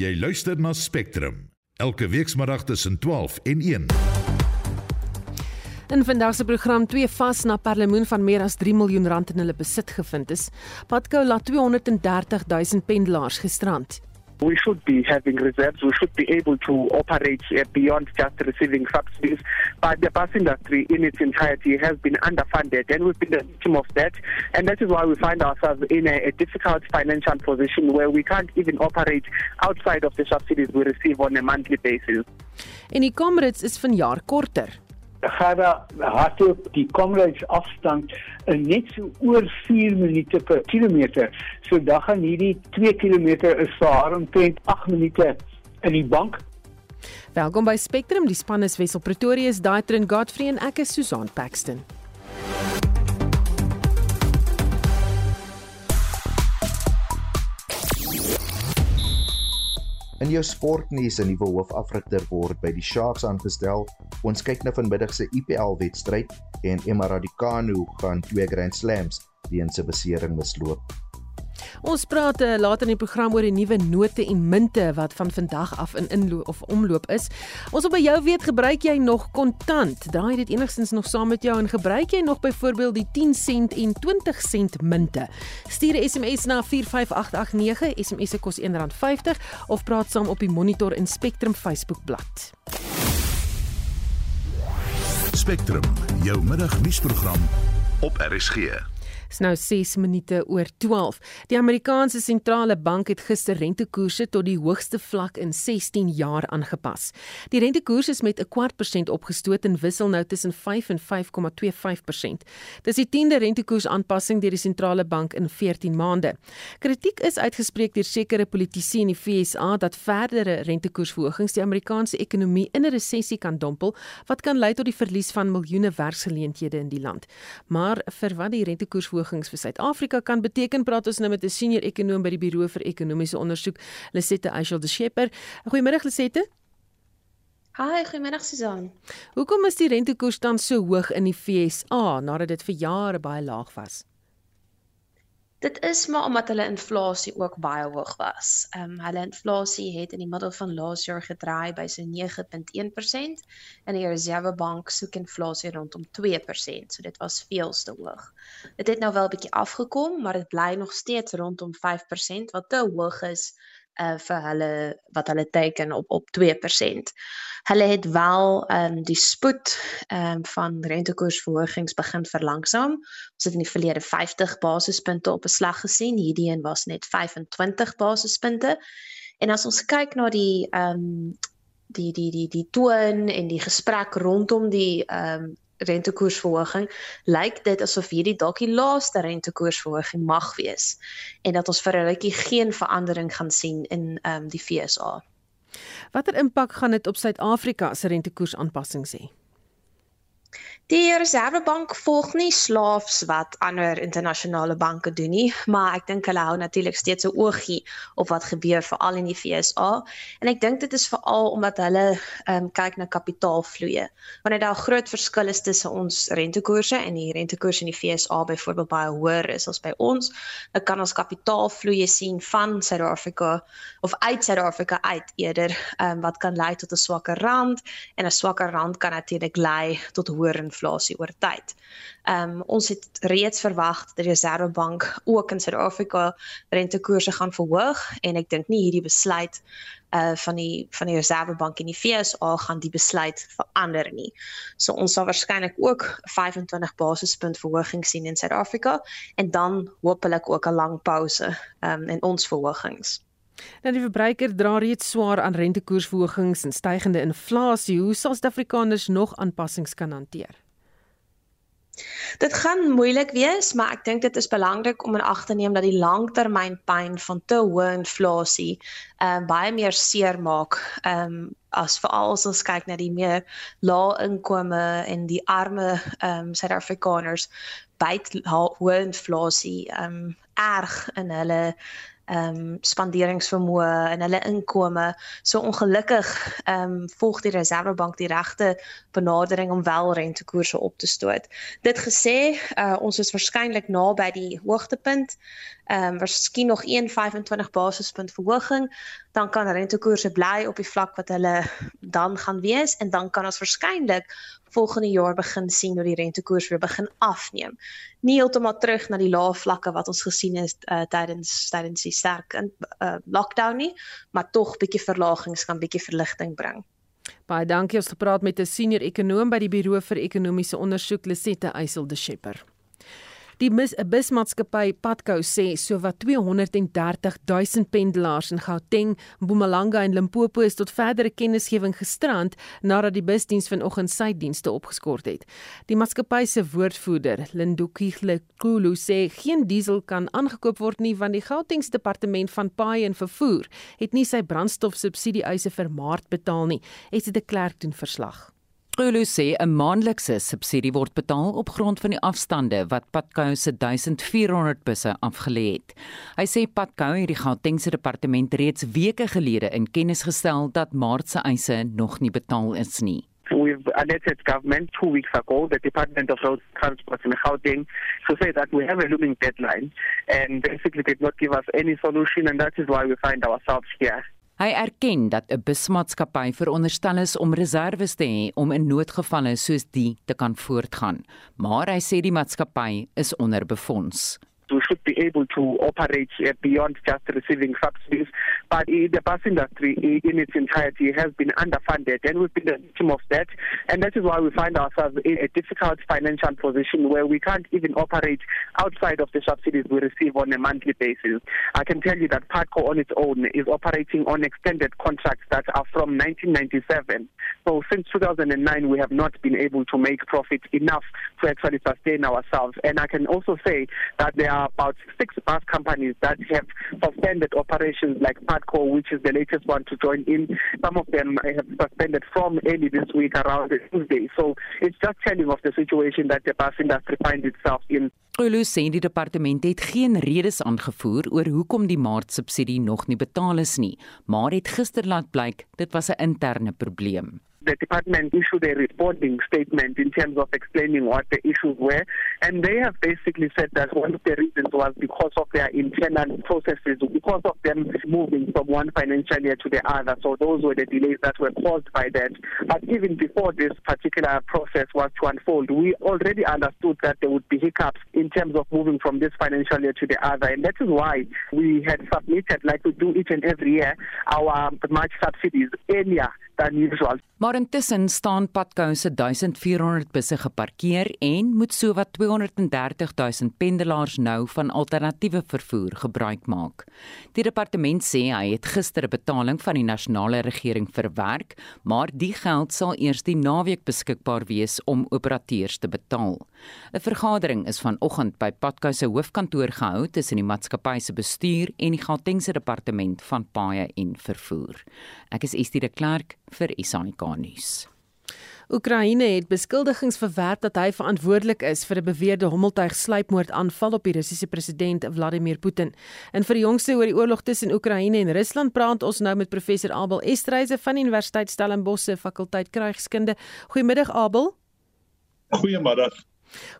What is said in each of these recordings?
Jy luister na Spectrum elke weekmiddag tussen 12 en 1. In vandag se program twee vas na perlemoen van meer as 3 miljoen rand in hulle besit gevind is. Patco laat 230 000 pendelaars gisterand. We should be having reserves. We should be able to operate uh, beyond just receiving subsidies. But the bus industry in its entirety has been underfunded, and we've been the victim of that. And that is why we find ourselves in a, a difficult financial position where we can't even operate outside of the subsidies we receive on a monthly basis. En die Comrades is vanjaar korter. Gerda hardloop die Comrades afstand net so oor 4 minute per kilometer. So dan gaan hierdie 2 km is vir haar omtrent 8 minute in die bank. Welkom by Spectrum, die span is Wessel Pretorius, Daitrin Godfrey en ek is Susan Paxton. In jou sportnuus 'n nuwe hoofafrigter word by die Sharks aangestel. Ons kyk na vanmiddag se IPL wedstryd en Emma Raducanu gaan twee Grand Slams weens 'n besering misloop. Ons praat uh, later in die program oor die nuwe note en munte wat van vandag af in inloop of omloop is. Ons wil by jou weet, gebruik jy nog kontant? Draai dit enigstens nog saam met jou en gebruik jy nog byvoorbeeld die 10 sent en 20 sent munte? Stuur 'n SMS na 45889, SMS se kos R1.50 of praat saam op die Monitor en Spectrum Facebook bladsy. Spectrum, jou middagnuusprogram op RSG. Dis nou 6 minute oor 12. Die Amerikaanse sentrale bank het gister rentekoerse tot die hoogste vlak in 16 jaar aangepas. Die rentekoers is met 'n kwart persent opgestoot en wissel nou tussen 5 en 5,25%. Dis die 10de rentekoersaanpassing deur die sentrale bank in 14 maande. Kritiek is uitgespreek deur sekere politici in die FSA dat verdere rentekoersverhogings die Amerikaanse ekonomie in 'n resessie kan dompel wat kan lei tot die verlies van miljoene werksgeleenthede in die land. Maar vir wat die rentekoers verhogings vir Suid-Afrika kan beteken, praat ons nou met 'n senior ekonom by die Buro vir Ekonomiese Onderzoek, Lisette Eichel de Schepper. Goeiemôre Lisette. Hi, goeiemôre Susan. Hoekom is die rentekoers dan so hoog in die FSA nadat dit vir jare baie laag was? Dit is maar omdat hulle inflasie ook baie hoog was. Ehm um, hulle inflasie het in die middel van laas jaar gedraai by so 9.1% en die Reservebank soek inflasie rondom 2%. So dit was veel te hoog. Dit het nou wel 'n bietjie afgekom, maar dit bly nog steeds rondom 5% wat te hoog is uh vir hulle wat hulle teken op op 2%. Hulle het wel ehm um, die spoed ehm um, van rentekoersverhogings begin verlangsaam. Ons het in die verlede 50 basispunte op 'n slag gesien. Hierdie een was net 25 basispunte. En as ons kyk na die ehm um, die die die die toon en die gesprek rondom die ehm um, rentekoersverhoging, lyk dit asof hierdie dalk die laaste rentekoersverhoging mag wees en dat ons vir 'n rukkie geen verandering gaan sien in ehm um, die FSA. Watter impak gaan dit op Suid-Afrika se rentekoersaanpassings hê? Die Reservebank volg nie slaafs wat ander internasionale banke doen nie, maar ek dink hulle hou natuurlik steeds 'n oogie op wat gebeur veral in die FSA. En ek dink dit is veral omdat hulle ehm um, kyk na kapitaalvloeye. Wanneer daar 'n groot verskil is tussen ons rentekoerse en die rentekoers in die FSA byvoorbeeld baie hoër is as by ons, dan kan ons kapitaalvloeye sien van Suid-Afrika of uit Suid-Afrika uit eerder, ehm um, wat kan lei tot 'n swakker rand en 'n swakker rand kan natuurlik lei tot hoër inflasie oor tyd. Ehm um, ons het reeds verwag dat die Reservebank ook in Suid-Afrika rentekoerse gaan verhoog en ek dink nie hierdie besluit uh van die van die Reservebank in die FSA gaan die besluit verander nie. So ons sal waarskynlik ook 25 basispunt verhoging sien in Suid-Afrika en dan hopelik ook 'n lang pouse um in ons verhogings. Nou die verbruiker dra reeds swaar aan rentekoersverhogings en stygende inflasie. Hoe sal Suid-Afrikaners nog aanpassings kan hanteer? Dit gaan moeilik wees, maar ek dink dit is belangrik om in ag te neem dat die langtermynpyn van te hoë inflasie ehm uh, baie meer seer maak. Ehm um, as veral as ons kyk na die meer lae inkome en die arme ehm um, Suid-Afrikaners byt hoë inflasie ehm um, erg in hulle ehm um, spanderingsvermoë en hulle inkome. So ongelukkig ehm um, volg die Reservebank die regte benadering om wel rentekoerse op te stoot. Dit gesê, uh, ons is waarskynlik naby die hoogtepunt ehm um, miskien nog 1.25 basispunt verhoging, dan kan rentekoerse bly op die vlak wat hulle dan gaan wees en dan kan ons waarskynlik volgende jaar begin sien hoe die rentekoers weer begin afneem. Nie heeltemal terug na die lae vlakke wat ons gesien het uh, tydens tydens die sterk in uh, lockdown nie, maar tog bietjie verlagings kan bietjie verligting bring. Baie dankie ons gepraat met 'n senior ekonoom by die Buro vir Ekonomiese Ondersoek Lisette Eysel de Schepper. Die busmaatskappy Patco sê sowat 230 000 pendelaars in Gauteng, Mpumalanga en Limpopo is tot verdere kennisgewing gestrand nadat die busdiens vanoggend sy dienste opgeskort het. Die maatskappy se woordvoerder, Lindokihle Kulu sê geen diesel kan aangekoop word nie want die Gautengse departement van paaie en vervoer het nie sy brandstofsubsidie eise vir Maart betaal nie. Het dit 'n klerk doen verslag. Gulu sê 'n maandelikse subsidie word betaal op grond van die afstande wat Patco se 1400 busse afgelê het. Hy sê Patco het die Gautengse departement reeds weke gelede in kennis gestel dat Maart se eise nog nie betaal is nie. We've alerted government two weeks ago, the Department of Road Transport in Gauteng, to say that we have a looming deadline and basically did not give us any solution and that is why we find ourselves here. Hy erken dat 'n busmaatskappy veronderstel is om reserves te hê om in noodgevalle soos die te kan voortgaan, maar hy sê die maatskappy is onderbefonds. we should be able to operate uh, beyond just receiving subsidies. But uh, the bus industry uh, in its entirety has been underfunded, and we've been the victim of that. And that is why we find ourselves in a difficult financial position where we can't even operate outside of the subsidies we receive on a monthly basis. I can tell you that PARCO on its own is operating on extended contracts that are from 1997. So since 2009, we have not been able to make profit enough to actually sustain ourselves. And I can also say that there are about six bus companies that have suspended operations like Padco, which is the latest one to join in. Some of them have suspended from early this week around Tuesday. So it's just telling of the situation that the bus industry finds itself in. Ulu sê die departement het geen redes aangevoer oor hoekom die maart subsidie nog nie betaal is nie, maar het gister laat blyk dit was 'n interne probleem. The department issued a responding statement in terms of explaining what the issues were. And they have basically said that one of the reasons was because of their internal processes, because of them moving from one financial year to the other. So those were the delays that were caused by that. But even before this particular process was to unfold, we already understood that there would be hiccups in terms of moving from this financial year to the other. And that is why we had submitted, like we do each and every year, our March subsidies earlier than usual. Maar intussen staan Patco se 1400 busse geparkeer en moet sowat 230 000 pendelaars nou van alternatiewe vervoer gebruik maak. Die departement sê hy het gister 'n betaling van die nasionale regering verwerk, maar die geld sal eers die naweek beskikbaar wees om operateurs te betaal. 'n Vergadering is vanoggend by Patco se hoofkantoor gehou tussen die maatskappy se bestuur en die Gautengse departement van paaie en vervoer. Ek is Estie de Klerk vir SAK nuus. Oekraïne het beskuldigings verwerp dat hy verantwoordelik is vir 'n beweerde hommeltuig sluipmoord aanval op die Russiese president Vladimir Putin. En vir die jongste oor die oorlog tussen Oekraïne en Rusland praat ons nou met professor Abel Estreise van die Universiteit Stellenbosch se fakulteit krygskunde. Goeiemiddag Abel. Goeiemiddag.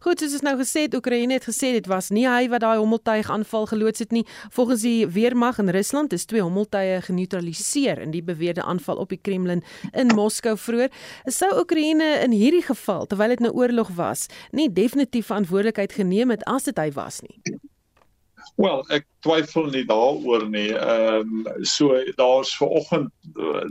Goed, soos is nou gesê, Oekraïne het gesê dit was nie hy wat daai hommeltuig aanval geloods het nie. Volgens die weermag in Rusland is twee hommeltuie geneutraliseer in die beweerde aanval op die Kremlin in Moskou vroeër. Sou Oekraïne in hierdie geval, terwyl dit nou oorlog was, nie definitief verantwoordelikheid geneem het as dit hy was nie? Wel, ek twyfel nie daaroor nie. Ehm um, so daar's ver oggend uh,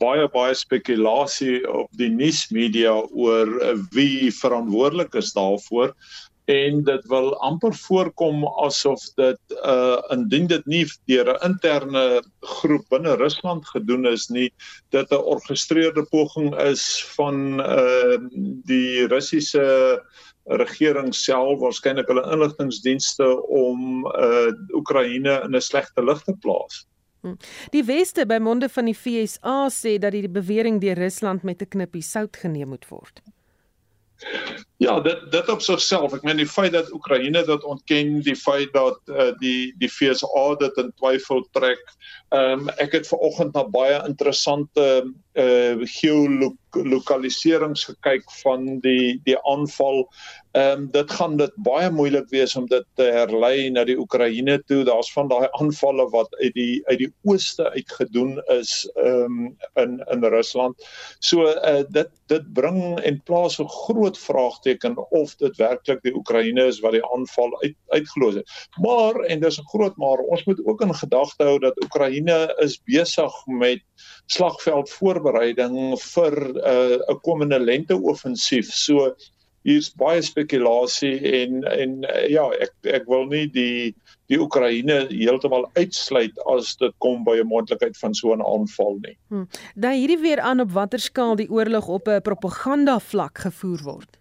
baie baie spekulasie op die nuusmedia oor wie verantwoordelik is daarvoor en dit wil amper voorkom asof dit uh indien dit nie deur 'n interne groep binne Rusland gedoen is nie dit 'n orgestreerde poging is van uh die Russiese regering self waarskynlik hulle inligtingdienste om uh Oekraïne in 'n slegte lig te plaas. Hm. Die weste by monde van die FSA sê dat die bewering deur Rusland met 'n knippie sout geneem moet word. Ja, dit dit op sigself. Ek meen die feit dat Oekraïne dit ontken, die feit dat uh, die die FSA dit in twyfel trek. Ehm um, ek het ver oggend na baie interessante uh geolokaliserings gekyk van die die aanval. Ehm um, dit gaan dit baie moeilik wees om dit te herlei na die Oekraïne toe. Daar's van daai aanvalle wat uit die uit die ooste uit gedoen is ehm um, in in Rusland. So uh dit dit bring en plaas 'n groot vraagteken of dit werklik die Oekraïne is wat die aanval uit uitgeloos het. Maar en dis 'n groot maar ons moet ook in gedagte hou dat Oekraïne is besig met slagveld voorbereiding vir 'n uh, komende lente-offensief. So hier's baie spekulasie en en uh, ja, ek ek wil nie die die Oekraïne heeltemal uitsluit as dit kom by 'n moontlikheid van so 'n aanval nie. Hmm. Dan hierdie weer aan op watter skaal die oorlog op 'n propaganda vlak gevoer word.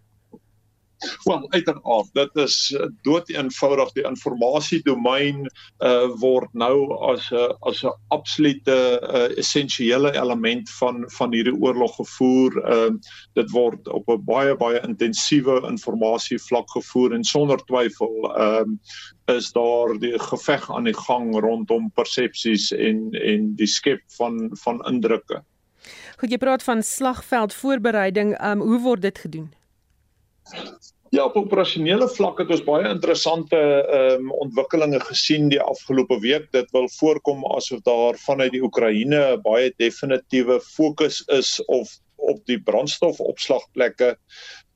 Wel, uiteraard, dit is eh, dood eenvoudig die informasiedomein uh word nou as 'n as 'n absolute uh, essensiële element van van hierdie oorlog gevoer. Ehm uh, dit word op 'n baie baie intensiewe informasievlak gevoer en sonder twyfel ehm uh, is daar die geveg aan die gang rondom persepsies en en die skep van van indrukke. Goed, jy praat van slagveld voorbereiding. Ehm um, hoe word dit gedoen? Ja, op operasionele vlak het ons baie interessante ehm um, ontwikkelinge gesien die afgelope week. Dit wil voorkom asof daar vanuit die Oekraïne baie definitiewe fokus is of op die brandstofopslagplekke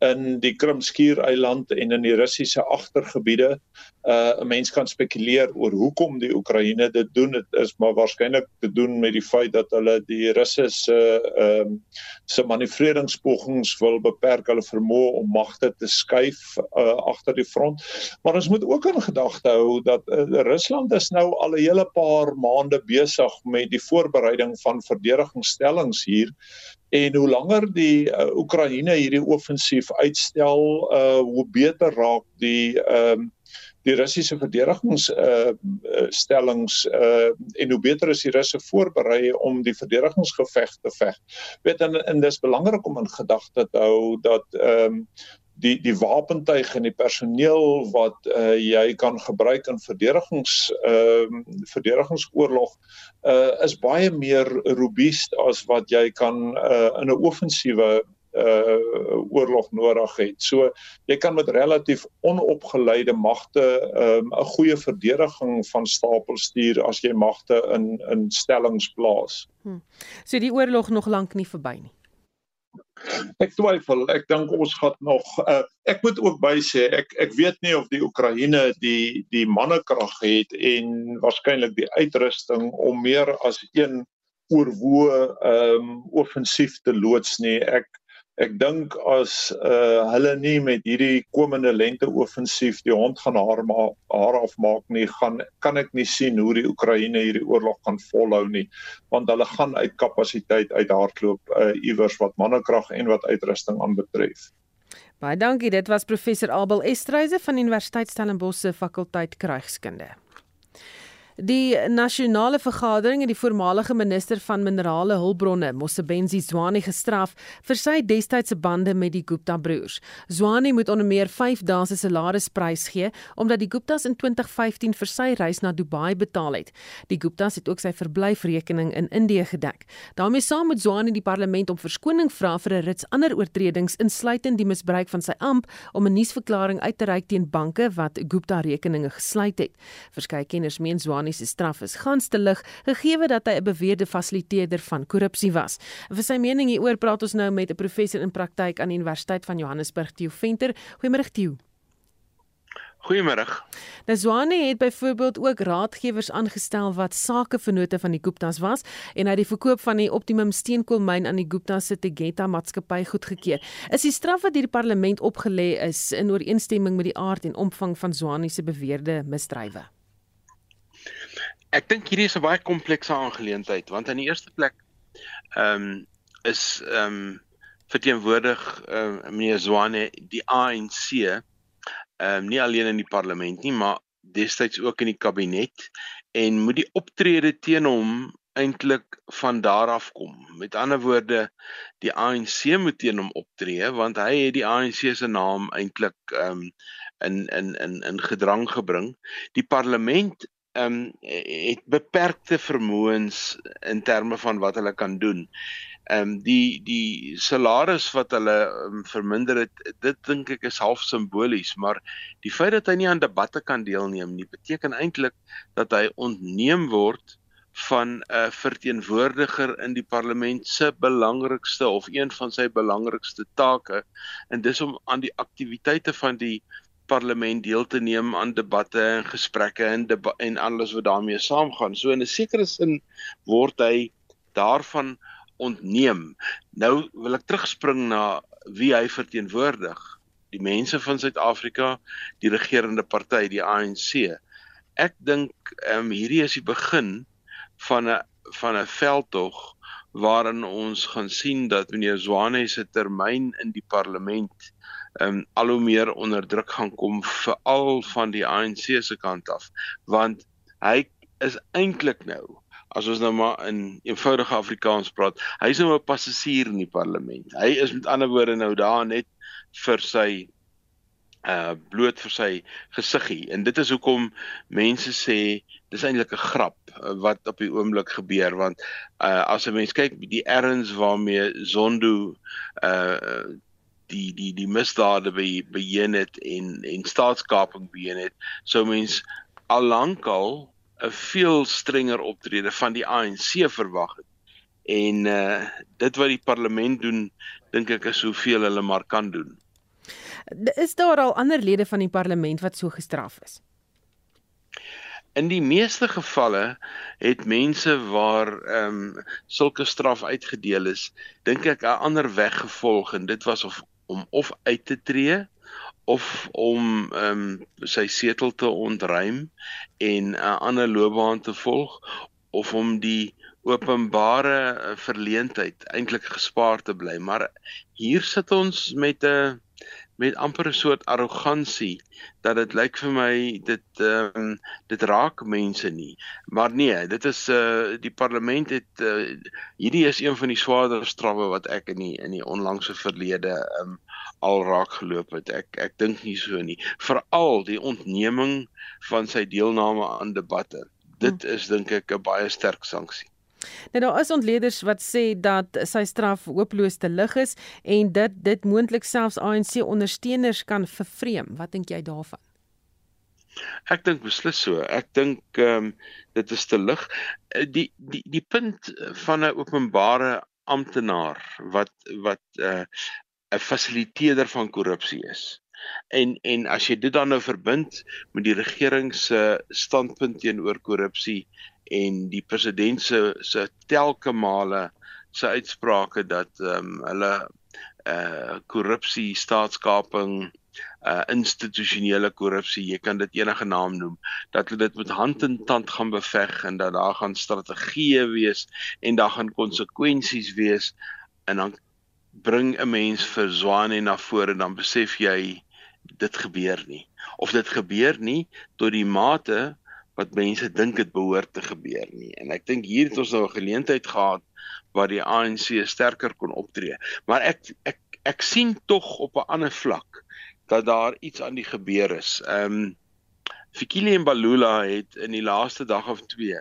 in die Krimskiereiland en in die Russiese agtergebiede. Uh 'n mens kan spekuleer oor hoekom die Oekraïne dit doen. Dit is maar waarskynlik te doen met die feit dat hulle die Russe se ehm uh, se manoeuvreringspogings wil beperk, hulle vermoë om magte te skuif uh agter die front. Maar ons moet ook in gedagte hou dat uh, Rusland is nou al 'n hele paar maande besig met die voorbereiding van verdedigingsstellings hier en hoe langer die uh, Oekraïne hierdie offensief uitstel, uh hoe beter raak die ehm um, die Russiese verdedigings uh stellings uh en hoe beter is die Russe voorberei om die verdedigingsgeveg te veg. Weet en, en dis belangrik om in gedagte te hou dat ehm um, die die wapentuig en die personeel wat uh jy kan gebruik in verdedigings ehm uh, verdedigingsoorlog uh is baie meer robuust as wat jy kan uh in 'n offensiewe uh oorlog nodig het. So jy kan met relatief onopgeleide magte um 'n goeie verdediging van stapel stuur as jy magte in in stellings plaas. Hmm. So die oorlog nog lank nie verby nie. Ek twyfel, ek dink ons gaan nog uh, ek moet ook by sê ek ek weet nie of die Oekraïne die die mannekrag het en waarskynlik die uitrusting om meer as een oorwoe ehm um, offensief te loods nie. Ek ek dink as uh hulle nie met hierdie komende lente offensief die hond gaan haar maar haar afmaak nie gaan kan ek nie sien hoe die Oekraïne hierdie oorlog kan volhou nie want hulle gaan uit kapasiteit uithardloop uh iewers wat mannekrag en wat uitrusting aanbetref. Baie dankie dit was professor Abel Estreise van Universiteit Stellenbosch se fakulteit krygskunde. Die nasionale vergadering het die voormalige minister van minerale hulpbronne, Mosebenzi Zwane, gestraf vir sy destydse bande met die Gupta broers. Zwane moet onder meer 5 dae se salarisprys gee omdat die Guptas in 2015 vir sy reis na Dubai betaal het. Die Guptas het ook sy verblyfrekening in Indië gedek. daarmee saam moet Zwane die parlement om verskoning vra vir 'n rits ander oortredings insluitend die misbruik van sy amp om 'n nuusverklaring uit te reik teen banke wat Gupta rekeninge gesluit het. Verskeie kenners meen Zwane Bani se straf is gans te lig gegee dat hy 'n beweerde fasiliteerder van korrupsie was. Vir sy mening hieroor praat ons nou met 'n professor in praktyk aan die Universiteit van Johannesburg, Theo Venter. Goeiemôre Theo. Goeiemôre. Nou Zwane het byvoorbeeld ook raadgewers aangestel wat sakevennote van die Guptas was en hy het die verkoop van die Optimum steenkoolmyn aan die Guptas se Tegeta maatskappy goedgekeur. Is die straf wat deur die parlement opgelê is in ooreenstemming met die aard en omvang van Zwane se beweerde misdrywe? Ek dink hierdie is 'n baie komplekse aangeleentheid want aan die eerste plek ehm um, is ehm um, verteenwoordig ehm uh, meneer Zwane die ANC ehm um, nie alleen in die parlement nie maar destyds ook in die kabinet en moet die optrede teen hom eintlik van daar af kom. Met ander woorde, die ANC moet teen hom optree want hy het die ANC se naam eintlik ehm um, in in in in gedrang gebring. Die parlement ehm um, het beperkte vermoëns in terme van wat hulle kan doen. Ehm um, die die salaris wat hulle um, verminder het, dit dink ek is half simbolies, maar die feit dat hy nie aan debatte kan deelneem nie, beteken eintlik dat hy ontneem word van 'n verteenwoordiger in die parlement se belangrikste of een van sy belangrikste take en dis om aan die aktiwiteite van die parlement deel te neem aan debatte en gesprekke en deba en alles wat daarmee saamgaan. So in 'n sekere sin word hy daarvan ontneem. Nou wil ek terugspring na wie hy verteenwoordig. Die mense van Suid-Afrika, die regerende party, die ANC. Ek dink ehm um, hierdie is die begin van 'n van 'n veldtog waarin ons gaan sien dat meneer Zwane se termyn in die parlement um, al hoe meer onder druk gaan kom veral van die ANC se kant af want hy is eintlik nou as ons nou maar in eenvoudige Afrikaans praat, hy's nou 'n passasier in die parlement. Hy is met ander woorde nou daar net vir sy uh bloot vir sy gesiggie. En dit is hoekom mense sê dis eintlik 'n grap uh, wat op die oomblik gebeur want uh as 'n mens kyk die erns waarmee Zondo uh die die die misdade by beheer het en en staatskaping beheer het, sou mens al lankal 'n veel strenger optrede van die ANC verwag het. En uh dit wat die parlement doen, dink ek is hoeveel hulle maar kan doen. Is daar al ander lede van die parlement wat so gestraf is? In die meeste gevalle het mense waar ehm um, sulke straf uitgedeel is, dink ek 'n ander weg gevolg en dit was of om of uit te tree of om ehm um, sy setel te ontruim en 'n uh, ander loopbaan te volg of om die openbare uh, verleentheid eintlik gespaar te bly. Maar hier sit ons met 'n uh, met amper 'n soort arrogansie dat dit lyk vir my dit ehm um, dit raak mense nie. Maar nee, dit is uh die parlement het uh, hierdie is een van die swaarder strawwe wat ek in die in die onlangse verlede ehm um, al raak geloop het. Ek ek dink nie so nie. Veral die ontneming van sy deelname aan debatte. Dit hm. is dink ek 'n baie sterk sanksie. Nou daar is ontleeders wat sê dat sy straf hooploos te lig is en dit dit moontlik selfs ANC ondersteuners kan vervreem. Wat dink jy daarvan? Ek dink beslis so. Ek dink ehm um, dit is te lig. Eh, die die die punt van 'n openbare amptenaar wat wat 'n uh, 'n fasiliteerder van korrupsie is. En en as jy dit dan nou verbind met die regering se standpunt teenoor korrupsie en die president se se telke male se uitsprake dat ehm um, hulle uh korrupsie, staatskaping, uh institusionele korrupsie, jy kan dit enige naam noem, dat hulle dit met hand en tand gaan beveg en dat daar gaan strategieë wees en daar gaan konsekwensies wees en dan bring 'n mens vir Zwane na vore dan besef jy dit gebeur nie. Of dit gebeur nie tot die mate wat mense dink dit behoort te gebeur nie. En ek dink hier het ons nou 'n geleentheid gehad waar die ANC sterker kon optree. Maar ek ek ek sien tog op 'n ander vlak dat daar iets aan die gebeur is. Ehm um, Fikile Mbalula het in die laaste dag of 2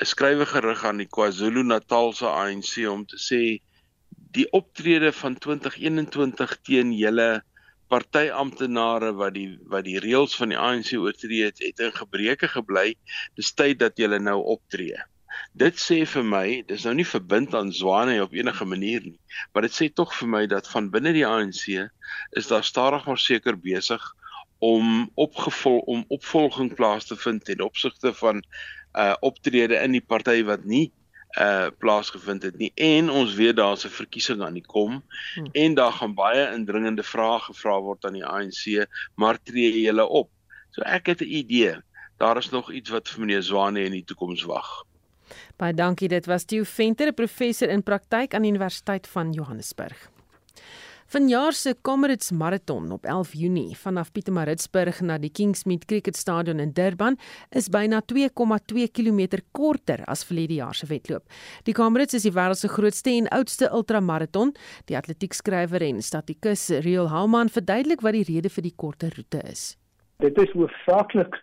'n skrywe gerig aan die KwaZulu-Natalse ANC om te sê die optrede van 2021 teen julle partyamptenare wat die wat die reëls van die ANC oortree het, het in gebreke gebly. Dis tyd dat julle nou optree. Dit sê vir my, dis nou nie verbind aan Zwane op enige manier nie, maar dit sê tog vir my dat van binne die ANC is daar stadig maar seker besig om opgevol om opvolging plaas te vind ten opsigte van uh optrede in die party wat nie uh plaasgevind het nie en ons weet daar's 'n verkiesing aan die kom hmm. en daar gaan baie indringende vrae gevra word aan die ANC maar tree julle op. So ek het 'n idee. Daar is nog iets wat vir meneer Zwane in die toekoms wag. Baie dankie. Dit was Theo Venter, 'n professor in praktyk aan die Universiteit van Johannesburg. Vanjaar se Comrades Marathon op 11 Junie vanaf Pietermaritzburg na die Kingsmead Cricket Stadion in Durban is byna 2,2 km korter as verlede jaar se wedloop. Die Comrades is die wêreld se grootste en oudste ultramarathon. Die atletiekskrywer en statikus Real Hauman verduidelik wat die rede vir die korter roete is. Dit is hoofsaaklik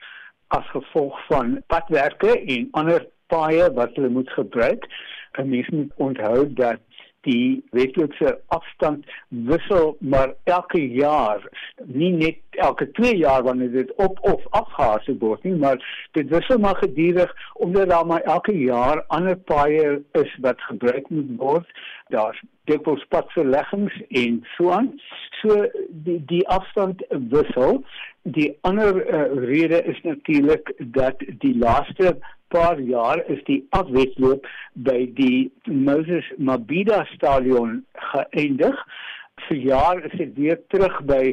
as gevolg van padwerke en ander paaie wat hulle moet gebruik. 'n Mens moet onthou dat die wetlikse afstand wissel maar elke jaar nie net elke 2 jaar wanneer dit op of afgehaas word nie maar dit wissel maar gedurig omdat daar maar elke jaar ander paaie is wat gebruik moet word. Daar's dikwels padverleggings en so aan. So die die afstand wissel. Die ander uh, rede is natuurlik dat die laaste paar jaar is die afwedloop by die Moses Mabhida stadion geëindig. Vir jaar is dit weer terug by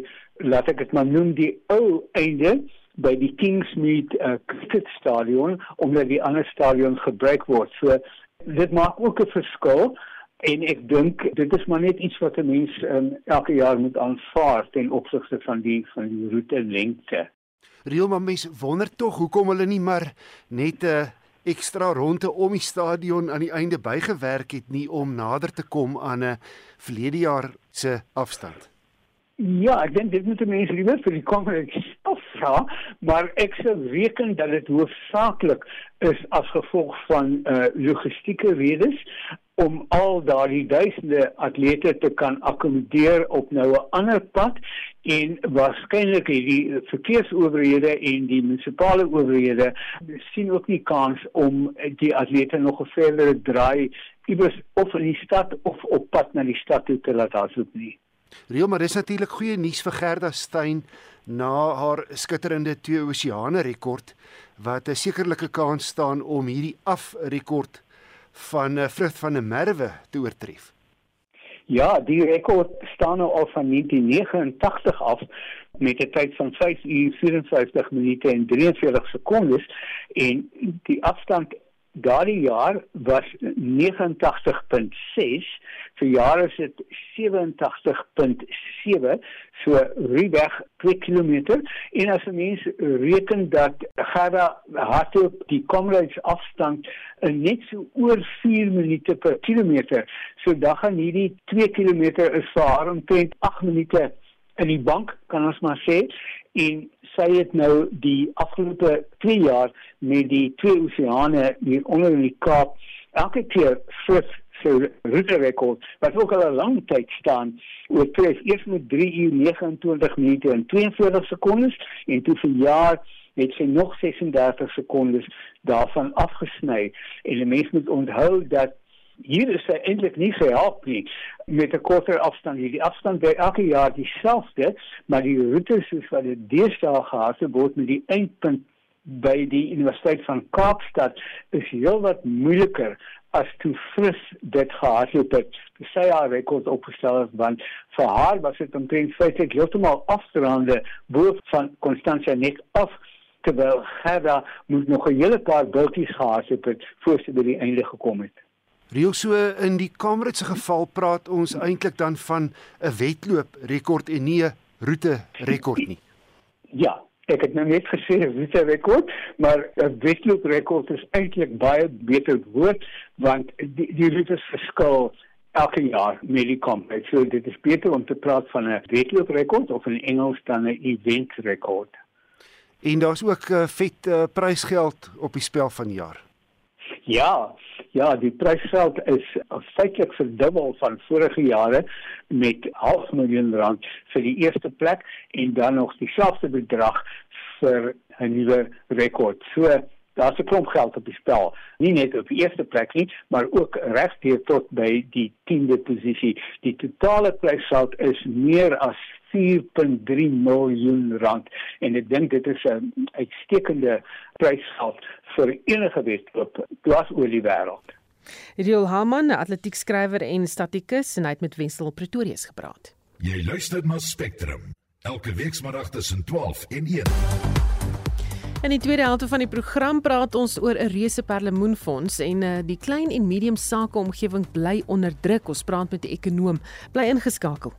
laat ek dit maar noem die ou einde by die Kingsmead uh, cricket stadion omdat die ander stadion gebruik word. So dit maak ook 'n verskil en ek dink dit is maar net iets wat 'n mens um, elke jaar moet aanvaar ten opsigte van die van die roete lengte. Reël maar mense wonder tog hoekom hulle nie maar net 'n uh, ekstra ronde om die stadion aan die einde bygewerk het nie om nader te kom aan 'n verlede jaar se afstand. Ja, ek dink dit moet mense liewer vir die kommersie afvra, maar ek sou reken dat dit hoofsaaklik is as gevolg van uh logistieke redes om al daardie duisende atlete te kan akkommodeer op nou 'n ander pad en waarskynlik die verkeersowerhede en die munisipale owerhede sien ook nie kans om die atlete nog 'n verdere draai iewers of in die stad of op pad na die stad toe te laat hardloop nie. Reël maar dis natuurlik goeie nuus vir Gerda Steyn na haar skitterende twee oseane rekord wat 'n sekerlike kans staan om hierdie afrekord van uh, vrug van 'n merwe te oortref. Ja, die rekord staan nou al van 1989 af met 'n tyd van 5 uur 54 minute en 43 sekondes en die afstand daardie jaar was 89.6 vir jare is dit 87.7 so ruwweg 2 km en as 'n mens reken dat Gerda hardloop die Comrades afstand net so oor 4 minute per kilometer so dan gaan hierdie 2 km is vir haar omtrent 8 minute in die bank kan ons maar sê en sy het nou die afgelope 2 jaar met die twee oseane hier onder in die Kaap elke keer vir sy route rekord wat ook al 'n lang tyd staan oor tref eers met 3 uur 29 minute en 42 sekondes en toe vir jaar het sy nog 36 sekondes daarvan afgesny. En die mens moet onthou dat hier is sy eintlik nie gehelp nie met 'n korter afstand hier die afstand by elke jaar dieselfde maar die roetes soos wat dit deesdae gehad word met die eindpunt by die Universiteit van Kaapstad is heelwat moeiliker as toe fris dit gehardloop het. Sy haar rekord opgestel het want vir haar was dit omtrent feitelik heeltemal afdraande bo van Constantia net af terwyl Gerda moet nog 'n hele paar bultjies gehardloop het voor sy by die einde gekom het. Reël so in die kameritse geval praat ons eintlik dan van 'n wedloop rekord en nie 'n roete rekord nie. Ja, Ek het nou net gesê 'n wisse rekord, maar 'n wedloop rekord is eintlik baie beter woord want die die roetes verskil elke jaar met die kompet. So dit is beter om te praat van 'n wedloop rekord of in Engels dan 'n event rekord. En daar's ook 'n uh, vet uh, prysgeld op die spel van die jaar. Ja, ja, die prysgeld is feitelik verdubbel van vorige jare met 0.5 miljoen rand vir die eerste plek en dan nog dieselfde bedrag vir 'n nuwe rekord. So daar's 'n klomp geld op die spel. Nie net op die eerste plek nie, maar ook regdeur tot by die 10de posisie. Die totale prysgeld is meer as 4.3 miljoen rand en ek dink dit is 'n uitstekende prysgeld vir enige wedloop dwars oor die wêreld. Riel Haman, atletiekskrywer en statikus en hy het met Wessel Pretorius gepraat. Jy luister na Spectrum elke weekmiddag tussen 12 en 1. In die tweede helfte van die program praat ons oor 'n reuse perlemoenfonds en uh, die klein en medium sake omgewing bly onder druk. Ons praat met 'n ekonom. Bly ingeskakel.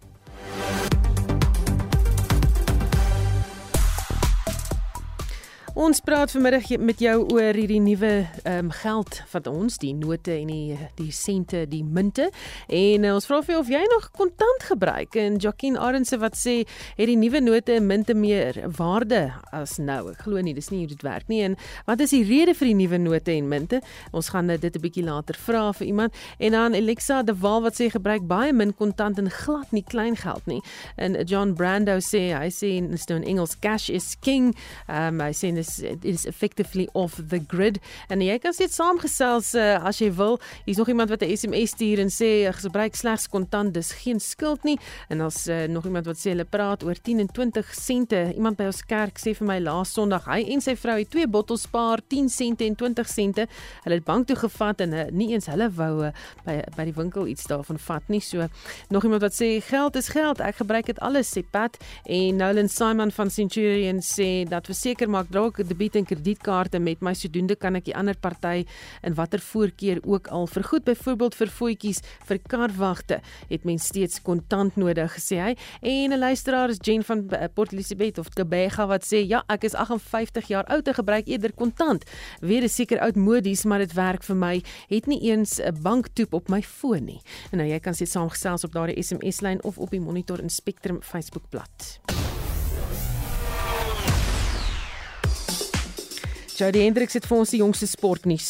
Ons praat vanmiddag met jou oor hierdie nuwe ehm um, geld van ons, die note en die die sente, die munte. En uh, ons vra vir jou of jy nog kontant gebruik. En Jacqueline Arendse wat sê het die nuwe note en munte meer waarde as nou. Ek glo nie, dis nie hoe dit werk nie. En wat is die rede vir die nuwe note en munte? Ons gaan dit 'n bietjie later vra vir iemand. En dan Alexa de Waal wat sê gebruik baie min kontant en glad nie klein geld nie. En John Brando sê hy sê in Stone Engels cash is king. Ehm um, hy sê is it is effectively off the grid en jy kan steeds saamgesels uh, as jy wil. Hier's nog iemand wat 'n SMS stuur en sê gebruik slegs kontant, dis geen skuld nie. En as uh, nog iemand wat sê hulle praat oor 10 en 20 sente. Iemand by ons kerk sê vir my laas Sondag, hy en sy vrou het twee bottels spaar 10 sente en 20 sente. Hulle het bank toe gevat en uh, nie eens hulle wou uh, by by die winkel iets daarvan vat nie. So nog iemand wat sê geld is geld. Ek gebruik dit alles sê Pat en Nolan Simon van Centurion sê dat verseker maak dra ook debiet en kredietkaarte met my sodoende kan ek die ander party in watter voorkeur ook al vergoed. Byvoorbeeld vir voetjies vir karwagte het mens steeds kontant nodig gesê hy. En 'n luisteraar is Jen van eh, Port Elizabeth of Kebega wat sê ja ek is 58 jaar oud en gebruik eerder kontant. Weer is seker oudmodies maar dit werk vir my. Het nie eens 'n banktoep op my foon nie. En nou jy kan sit saamgesels op daardie SMS lyn of op die Monitor en Spectrum Facebook Jody Hendriks het vir ons die jongste sportnuus.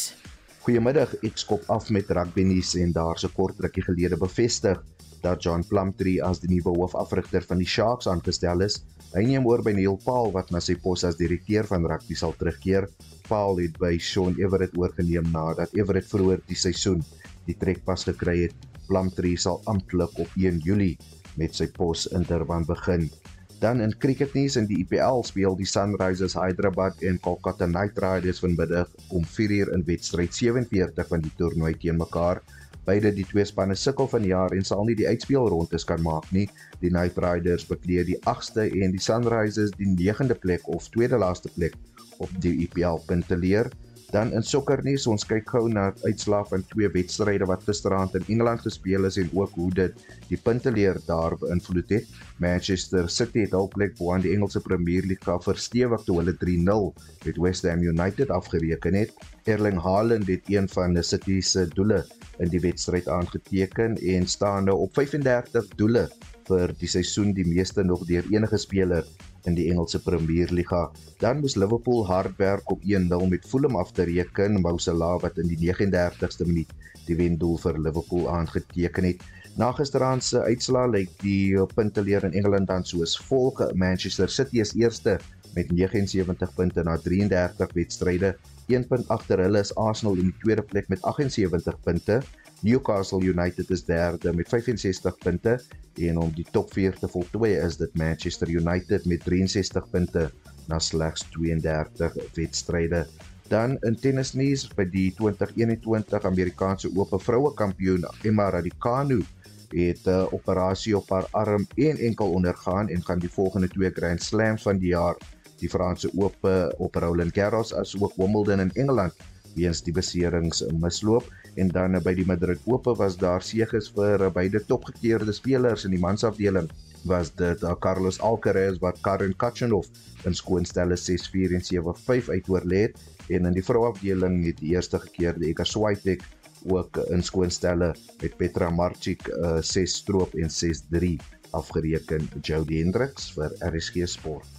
Goeiemiddag, ek skop af met rugby nuus en daar se kort rukkie gelede bevestig dat John Plumtree as die nuwe hoofafrigter van die Sharks aangestel is. Hy neem oor by Neil Paul wat na sy pos as direkteur van rugby sal terugkeer. Paul het by Sean Everett oorgeneem nadat Everett vroeër die seisoen die trekpas gekry het. Plumtree sal amptelik op 1 Julie met sy pos in Durban begin. Dan in cricketnuus in die IPL speel die Sunrisers Hyderabad en Kolkata Knight Riders vanmiddag om 4uur in wedstryd 47 van die toernooi teen mekaar. Beide die twee spanne sukkel van die jaar en sal nie die uitspelrondes kan maak nie. Die Knight Riders bekleed die 8ste en die Sunrisers die 9de plek of tweede laaste plek op die IPL punteleer. Dan in sokkernuus, ons kyk gou na uitslae van twee wedstryde wat gisteraand in Engeland gespeel is en ook hoe dit die punteleer daar beïnvloed het. Manchester City het hul plek bo aan die Engelse Premier League verstewig toe hulle 3-0 met West Ham United afgereken het. Erling Haaland het een van die City se doele in die wedstryd aangeteken en staan nou op 35 doele vir die seisoen die meeste nog deur enige speler in die Engelse Premier Liga. Dan moes Liverpool hard werk op 1-0 met Fulham af te reken, Mo Salah wat in die 39ste minuut die wendoel vir Liverpool aangeteken het. Na gisteraand se uitslaa lyk die punteleer in Engeland dan soos volg: Manchester City is eerste met 79 punte na 33 wedstryde. 1 punt agter hulle is Arsenal in die tweede plek met 78 punte. Newcastle United is derde met 65 punte en om die top 4 te voltooi is dit Manchester United met 63 punte na slegs 32 wedstryde. Dan in tennisnuus by die 2021 Amerikaanse Ope vroue kampioen Emma Raducanu het 'n uh, operasie op haar arm en enkel ondergaan en gaan die volgende twee Grand Slams van die jaar, die Franse Ope op Roland Garros as ook Wimbledon in Engeland, weens die beserings misloop en dan by die Madrid Ope was daar seëges vir beide topgekeerde spelers in die mansafdeling. Was dit uh, Carlos Alcaraz wat Karen Khachanov in skoonstelle 6-4 en 7-5 uitoorlê het en in die vrouafdeling het die eerste gekeerde Iga Swiatek ook in skoonstelle met Petra Marčič uh, 6 stroop en 6-3 afgereken. Jody Hendricks vir RSG Sport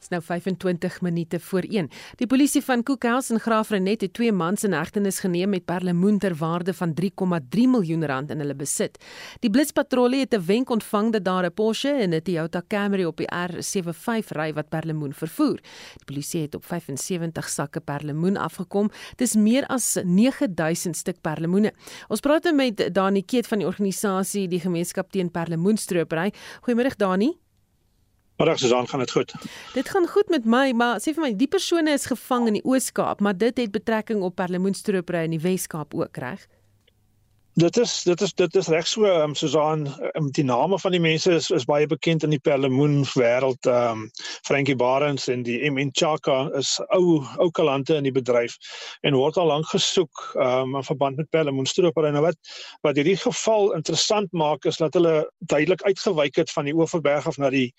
Dit's nou 25 minute voor 1. Die polisie van Cookhouse in Graafrenet het twee mans in hegtenis geneem met perlemoen ter waarde van 3,3 miljoen rand in hulle besit. Die blitspatrollie het 'n wenk ontvang dat daar 'n Porsche en 'n Toyota Camry op die R75 ry wat perlemoen vervoer. Die polisie het op 75 sakke perlemoen afgekom. Dis meer as 9000 stuk perlemoene. Ons praat nou met Dani Keet van die organisasie die Gemeenskap teen Perlemoenstropery. Goeiemôre Dani. Middag Susan, gaan dit goed? Dit gaan goed met my, maar sê vir my, die persone is gevang in die Oos-Kaap, maar dit het betrekking op perlemoenstropery in die Wes-Kaap ook, reg? Dit is dit is dit is reg so um, Susan um, die name van die mense is is baie bekend in die perlemoen wêreld. Um Frankie Barends en die MN Chaka is ou ou kalante in die bedryf en word al lank gesoek um in verband met perlemoenstropery nou wat wat hierdie geval interessant maak is dat hulle duidelik uitgewyk het van die Oeverberg af na die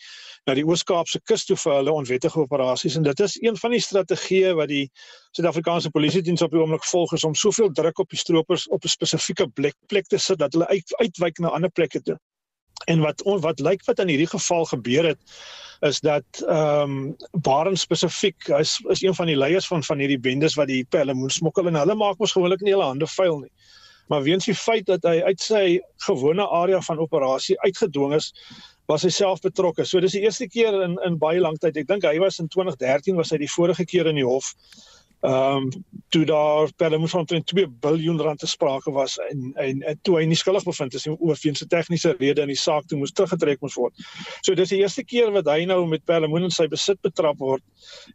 na die Oos-Kaapse kus toe vir hulle onwettige operasies en dit is een van die strategieë wat die Suid-Afrikaanse polisie diens op die oomblik volg is om soveel druk op die stroopers op 'n spesifieke plek plek te sit dat hulle uit, uitwyk na ander plekke toe. En wat wat lyk wat in hierdie geval gebeur het is dat ehm um, Baren spesifiek is is een van die leiers van van hierdie bendes wat die pellemoen smokkel en hulle maak mos gewoonlik nie hulle hande vuil nie. Maar weens die feit dat hy uit sy gewone area van operasie uitgedwing is, was hy self betrokke. So dis die eerste keer in in baie lank tyd. Ek dink hy was in 2013 was hy die vorige keer in die hof ehm um, toe daar per moet van 2 miljard rand te sprake was en en, en toe hy nie skuldig bevind is oor weens tegniese rede in die saak toe moes teruggetrek moes word. So dis die eerste keer wat hy nou met Perlemoen in sy besit betrap word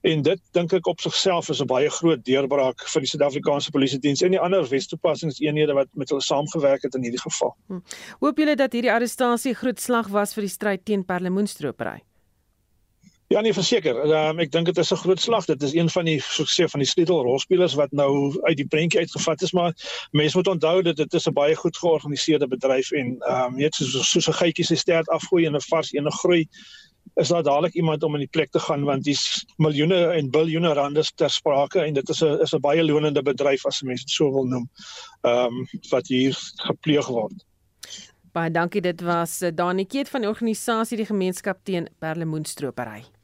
en dit dink ek op sigself is 'n baie groot deurbraak vir die Suid-Afrikaanse polisie diens en die ander Wes-toepassingseenhede wat met hulle saamgewerk het in hierdie geval. Hm. Hoop julle dat hierdie arrestasie groot slag was vir die stryd teen Perlemoenstropery? Ja nee verseker. Um, ek dink dit is 'n groot slag. Dit is een van die sukses van die sleutelrolspelers wat nou uit die prentjie uitgevat is, maar mense moet onthou dat dit is 'n baie goed georganiseerde bedryf en ehm um, net soos soos 'n geitjie se stert afgooi en 'n vars ene groei is daar dadelik iemand om in die plek te gaan want dis miljoene en biljoene rande ter sprake en dit is 'n is 'n baie lonende bedryf as mense dit so wil noem. Ehm um, wat hier gepleeg word. Baie dankie dit was eh, Dani Keet van die organisasie die gemeenskap teen perlemoenstropery.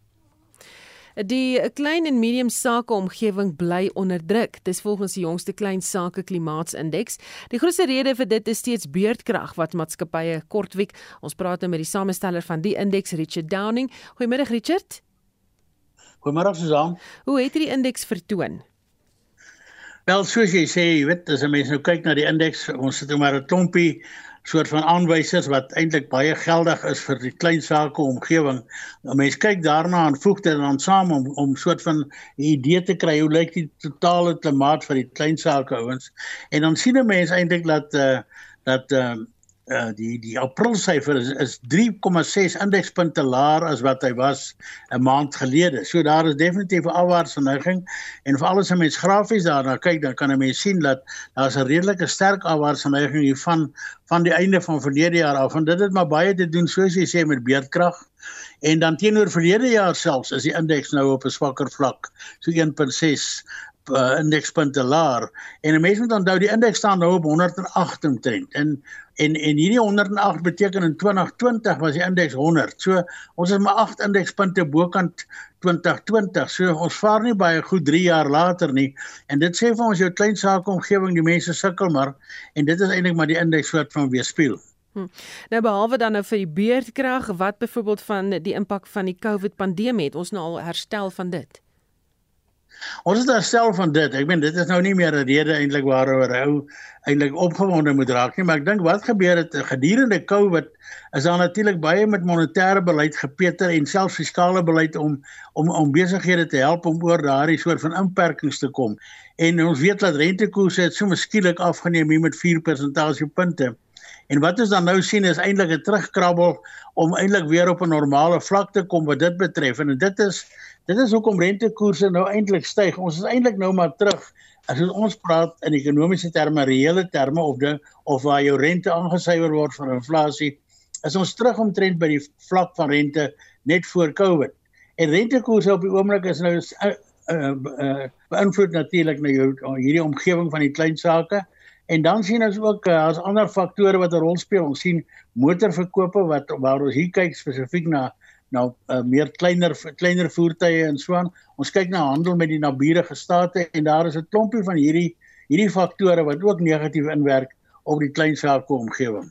Die klein en medium sake omgewing bly onder druk. Dis volgens die jongste klein sake klimaatsindeks. Die grootste rede vir dit is steeds beurtkrag wat maatskappye kortwiek. Ons praat nou met die samesteller van die indeks, Richard Downing. Goeiemôre Richard. Goeiemôre Susan. Hoe het hierdie indeks vertoon? Wel, soos jy sê, jy weet, as 'n mens nou kyk na die indeks, ons sit nou maar 'n klompie soort van aanwysers wat eintlik baie geldig is vir die klein sake omgewing. Mense kyk daarna en voeg dit dan saam om om soort van 'n idee te kry hoe lyk die totale klimaat vir die klein sake ouens. En dan sien 'n mens eintlik dat uh dat uh uh die die April syfer is, is 3,6 indekspunte laer as wat hy was 'n maand gelede. So daar is definitief 'n afwaartse neiging en veral as 'n mens grafies daarna kyk, dan kan 'n mens sien dat daar's 'n redelike sterk afwaartse neiging hier van die einde van verlede jaar af. En dit het maar baie te doen soos jy sê met beerdkrag. En dan teenoor verlede jaar selfs is die indeks nou op 'n swakker vlak, so 1.6 uh, indekspunte laer en 'n mens moet onthou die indeks staan nou op 108 omtrent en en en hierdie 108 beteken in 2020 was die indeks 100. So ons is maar 8 indekspunte bokant 2020. So ons vaar nie baie goed 3 jaar later nie en dit sê vir ons jou klein sake omgewing die mense sukkel maar en dit is eintlik maar die indeks wat van weerspieël. Hm. Nou behalwe dan nou vir die beurtkrag, wat byvoorbeeld van die impak van die COVID pandemie het ons nou al herstel van dit? Ons het herstel van dit. Ek meen dit is nou nie meer 'n rede eintlik waaroor hou eintlik opgewonde moet raak nie, maar ek dink wat gebeur het gedurende COVID is daar natuurlik baie met monetêre beleid gepeter en selfs fiskale beleid om om om besighede te help om oor daardie soort van inperkings te kom. En ons weet dat rentekoerse het so miskielik afgeneem hier met 4 persentasiepunte. En wat ons dan nou sien is eintlik 'n terugkrabbel om eintlik weer op 'n normale vlak te kom wat dit betref en dit is Dit is hoekom rentekoerse nou eintlik styg. Ons is eintlik nou maar terug as ons praat in ekonomiese terme, reële terme of ding of waar jou rente aangesyfer word vir inflasie, is ons terug omtrent by die vlak van rente net voor Covid. En rentekoerse op die oomblik is nou uh, uh, uh, beïnvloed natuurlik na jou hierdie omgewing van die klein sake. En dan sien ons ook uh, as ander faktore wat 'n rol speel. Ons sien motorverkope wat waar ons hier kyk spesifiek na nou uh, meer kleiner kleiner voertuie en so aan. Ons kyk na handel met die naburige state en daar is 'n klompie van hierdie hierdie faktore wat ook negatief inwerk op die klein sake omgewing.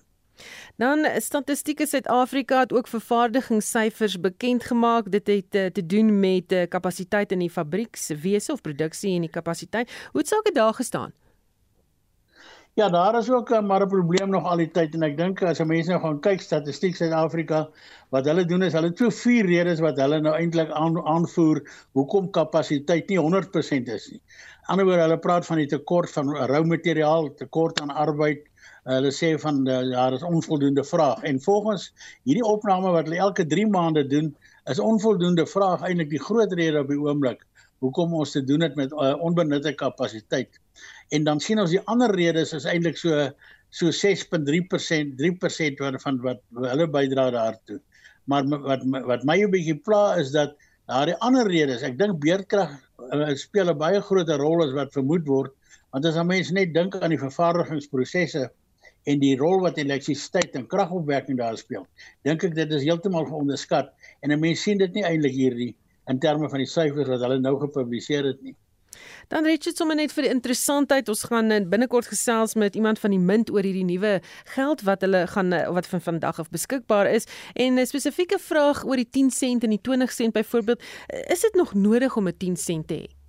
Dan Statistiek Suid-Afrika het ook vervaardigingssyfers bekend gemaak. Dit het uh, te doen met kapasiteit in die fabriekswese of produksie en die kapasiteit. Hoe het sake daar gestaan? Ja, daar is ook uh, maar 'n probleem nog al die tyd en ek dink as mense nou gaan kyk statistiek Suid-Afrika, wat hulle doen is hulle het so vier redes wat hulle nou eintlik aan, aanvoer hoekom kapasiteit nie 100% is nie. Anderswoorde hulle praat van die tekort van rou materiaal, tekort aan arbeid, Hulle sê van ja, daar is onvoldoende vraag en volgens hierdie opname wat hulle elke 3 maande doen, is onvoldoende vraag eintlik die groot rede op die oomblik hoekom ons te doen het met uh, onbenutte kapasiteit. En dan sien ons die ander redes is eintlik so so 6.3% 3% wat van wat hulle bydra daartoe. Maar wat wat my 'n bietjie pla is dat daar die ander redes, ek dink beerdkrag uh, speel 'n baie groot rol as wat vermoed word, want as mense net dink aan die vervaardigingsprosesse en die rol wat elektrisiteit en kragopwekking daar speel, dink ek dit is heeltemal onderskat en mense sien dit nie eintlik hierdie in terme van die syfers wat hulle nou gepubliseer het nie. Dan Richard sommer net vir die interessantheid, ons gaan binnekort gesels met iemand van die Mint oor hierdie nuwe geld wat hulle gaan wat van vandag af beskikbaar is. En 'n spesifieke vraag oor die 10 sent en die 20 sent byvoorbeeld, is dit nog nodig om 'n 10 sent te hê?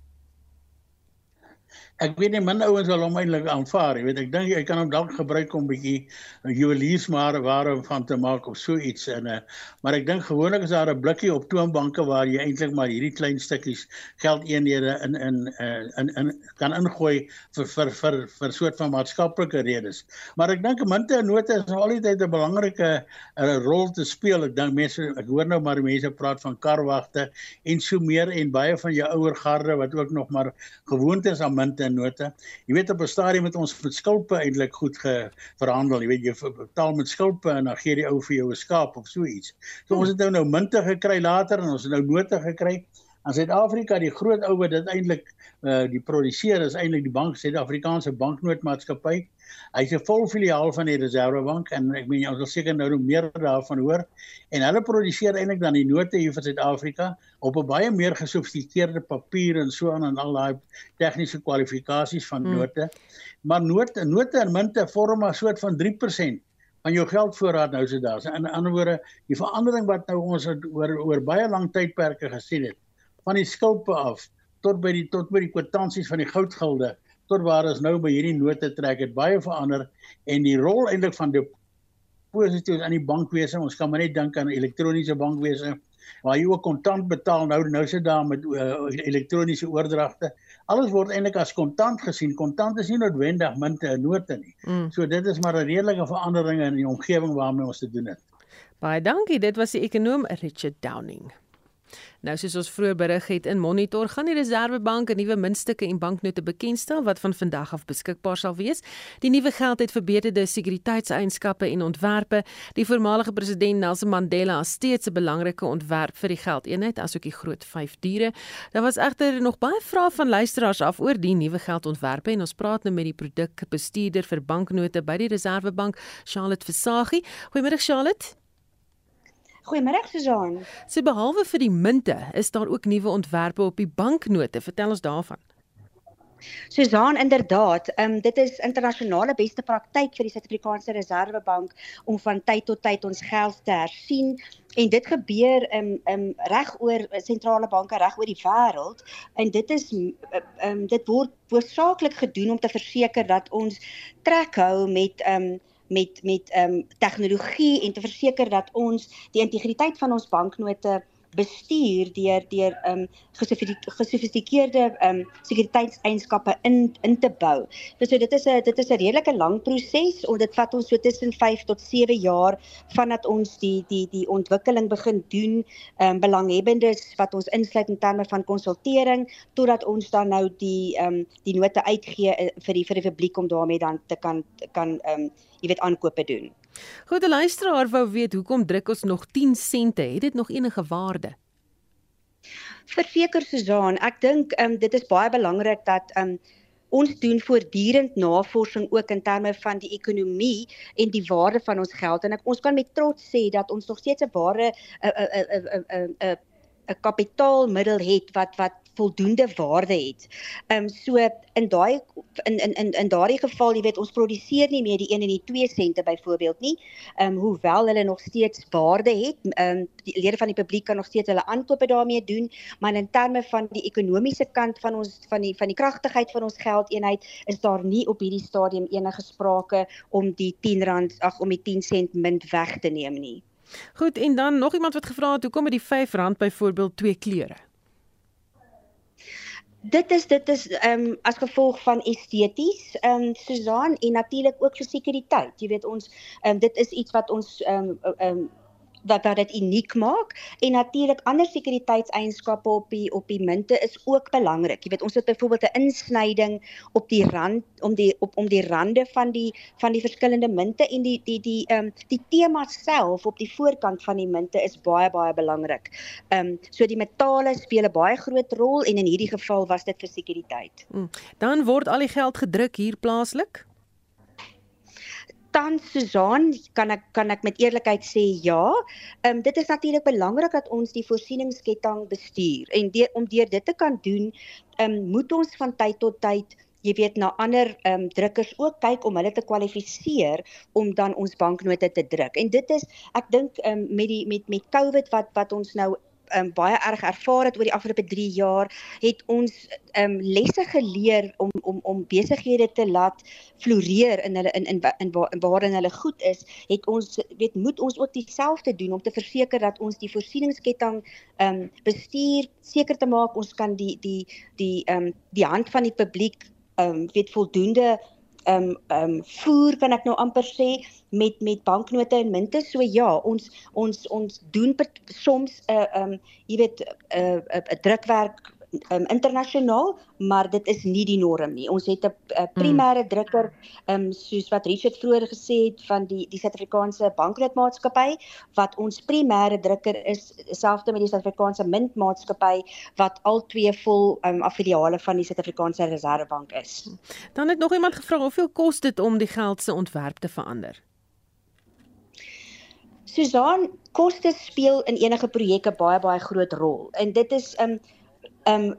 Ek weet nie min ouens wil hom eintlik aanvaar jy weet ek dink jy kan hom dalk gebruik om bietjie juweliersware ware van te maak of so iets en uh, maar ek dink gewoonlik is daar 'n blikkie op toonbanke waar jy eintlik maar hierdie klein stukkies geldeenhede in in uh, in in kan ingooi vir vir vir vir soort van maatskaplike redes. Maar ek dink munte en note is altyd 'n belangrike uh, rol te speel. Ek dink mense ek hoor nou maar mense praat van karwagte en so meer en baie van jou ouer garde wat ook nog maar gewoontes aan munte note. Jy weet op 'n stadium het ons met skulpe eintlik goed verhandel. Jy weet jy betaal met skulpe en dan gee die ou vir jou 'n skaap of so iets. So ons het nou nou munte gekry later en ons het nou note gekry. In Suid-Afrika die groot ou wat dit eintlik uh, die produseer is eintlik die bank Suid-Afrikaanse banknootmaatskappy. Hy's 'n vol filiaal van die Reserwebank en ek meen ons sal seker nou meer daarvan hoor. En hulle produseer eintlik dan die note hier vir Suid-Afrika op 'n baie meer gesofistikeerde papier en so aan en al daai tegniese kwalifikasies van hmm. note. Hmm. Maar note note en munte vorm maar soort van 3% van jou geldvoorraad nou so daar. In ander woorde, die verandering wat nou ons oor oor baie lang tydperke gesien het van die skulpe af tot by die tot by die kwitansies van die goudgilde tot waar ons nou by hierdie note trek het baie verander en die rol eintlik van die positief aan die bankwese ons kan maar net dink aan elektroniese bankwese waar jy ook kontant betaal nou nou sit daar met uh, elektroniese oordragte alles word eintlik as kontant gesien kontant is nie noodwendig munte en note nie. Mm. so dit is maar 'n redelike verandering in die omgewing waarmee ons te doen het. Baie dankie dit was die ekonom Richard Downing Nou soos ons vroeër berig het in Monitor, gaan die Reserwebank 'n nuwe muntstukke en banknote bekendstel wat van vandag af beskikbaar sal wees. Die nuwe geld het verbeterde sekuriteitseienskappe en ontwerpe. Die voormalige president Nelson Mandela het steeds 'n belangrike ontwerp vir die geldeenheid asook die groot 5 diere. Daar was egter nog baie vrae van luisteraars af oor die nuwe geldontwerpe en ons praat nou met die produkbestuurder vir banknote by die Reserwebank, Charlotte Versaghi. Goeiemôre Charlotte. Goeiemôre Suzan. So behalwe vir die munte, is daar ook nuwe ontwerpe op die banknote. Vertel ons daarvan. Suzan, inderdaad, um, dit is internasionale beste praktyk vir die Suid-Afrikaanse Reserwebank om van tyd tot tyd ons geld te hersien en dit gebeur um, um, reg oor sentrale banke reg oor die wêreld en dit is um, dit word hoofsaaklik gedoen om te verseker dat ons trek hou met um, met met ehm um, tegnologie en te verseker dat ons die integriteit van ons banknote bestuur deur deur ehm um, gesofistikeerde ehm um, sekuriteitseienskappe in in te bou. So, so dit is 'n dit is 'n redelike lang proses en dit vat ons so tussen 5 tot 7 jaar vandat ons die die die ontwikkeling begin doen, ehm um, belanghebbendes wat ons insluit in terme van konsultering totdat ons dan nou die ehm um, die note uitgee uh, vir die vir die publiek om daarmee dan te kan kan ehm um, jy weet aankope doen. Goed, die luisteraar wou weet hoekom druk ons nog 10 sente? Het dit nog enige waarde? Verseker Suzan, ek dink um, dit is baie belangrik dat um, ons doen voortdurend navorsing ook in terme van die ekonomie en die waarde van ons geld en ek, ons kan met trots sê dat ons nog steeds 'n ware 'n 'n 'n 'n 'n kapitaalmiddel het wat wat voldoende waarde het. Ehm um, so in daai in in in in daardie geval, jy weet, ons produseer nie meer die 1 en die 2 sente byvoorbeeld nie. Ehm um, hoewel hulle nog steeds waarde het. Ehm um, die lede van die publiek kan nog steeds hulle aankope daarmee doen, maar in terme van die ekonomiese kant van ons van die van die kragtigheid van ons geldeenheid is daar nie op hierdie stadium enige sprake om die 10 rand ag om die 10 sent munt weg te neem nie. Goed, en dan nog iemand wat gevra het hoekom met die R5 byvoorbeeld twee kleure? dit is dit is ehm um, as gevolg van esteties ehm um, Susan en natuurlik ook vir sekuriteit. Jy weet ons ehm um, dit is iets wat ons ehm um, ehm um, wat wat dit uniek maak en natuurlik ander sekuriteitseienskappe op die op die munte is ook belangrik. Jy weet ons het byvoorbeeld 'n insnyding op die rand om die op om die rande van die van die verskillende munte en die die die ehm um, die tema self op die voorkant van die munte is baie baie belangrik. Ehm um, so die metale speel 'n baie groot rol en in hierdie geval was dit vir sekuriteit. Hmm. Dan word al die geld gedruk hier plaaslik? Tans Susan kan ek kan ek met eerlikheid sê ja. Ehm um, dit is natuurlik belangrik dat ons die voorsieningsketting bestuur en deur om deur dit te kan doen, ehm um, moet ons van tyd tot tyd jy weet na ander ehm um, drukkers ook kyk om hulle te kwalifiseer om dan ons banknote te druk. En dit is ek dink ehm um, met die met met COVID wat wat ons nou um, baie erg ervaar het oor die afgelope 3 jaar, het ons um, lesse geleer om om om besighede te laat floreer in hulle in in in, in waarin hulle goed is, het ons weet moet ons ook dieselfde doen om te verseker dat ons die voorsieningsketting um, bestuur, seker te maak ons kan die die die um, die hand van die publiek um, weet voldoende ehm um, ehm um, voer kan ek nou amper sê met met banknote en munte. So ja, ons ons ons doen soms 'n uh, ehm um, jy weet 'n uh, 'n uh, uh, drukwerk um, internasionaal, maar dit is nie die norm nie. Ons het 'n hmm. primêre drukker, um, soos wat Richard vroeër gesê het van die die Suid-Afrikaanse Banknootmaatskappy wat ons primêre drukker is, selfs met die Suid-Afrikaanse Muntmaatskappy wat al twee vol um, affiliale van die Suid-Afrikaanse Reservebank is. Dan het nog iemand gevra hoeveel kos dit om die geld se ontwerp te verander? Susan, kostes speel in enige projek 'n baie baie groot rol. En dit is um ehm um,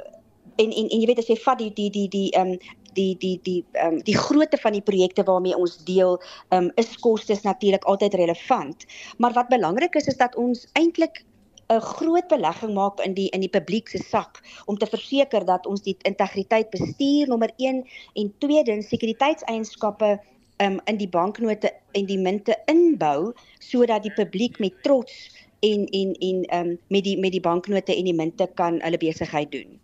en en en jy weet as jy vat die die die die ehm um, die die die ehm um, die grootte van die projekte waarmee ons deel ehm um, is kostes natuurlik altyd relevant. Maar wat belangrik is is dat ons eintlik 'n groot belegging maak in die in die publiek se sak om te verseker dat ons die integriteit bestuur nommer 1 en tweedens sekuriteitseienskappe um, in die banknote en die munte inbou sodat die publiek met trots en en en ehm um, met die met die banknote en die munte kan hulle besigheid doen.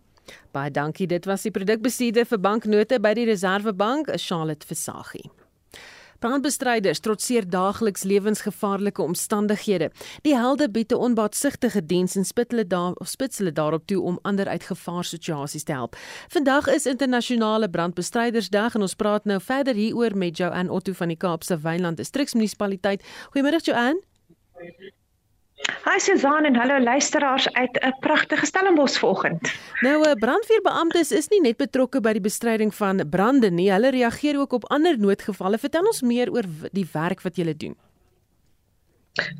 Baie dankie. Dit was die produkbestuurder vir banknote by die Reservebank, Charlotte Versaghi. Brandbestryders trotseer daagliks lewensgevaarlike omstandighede. Die helde bied 'n onbaatsigtige diens en spit hulle daar of spits hulle daarop toe om ander uit gevaarsituasies te help. Vandag is internasionale brandbestrydersdag en ons praat nou verder hieroor met Joanne Otto van die Kaapse Wynland Distriksmunisipaliteit. Goeiemôre Joanne. Hi Susan en hallo luisteraars uit 'n pragtige Stellenbosch vanoggend. Nou 'n brandweerbeamptes is nie net betrokke by die bestryding van brande nie, hulle reageer ook op ander noodgevalle. Vertel ons meer oor die werk wat julle doen.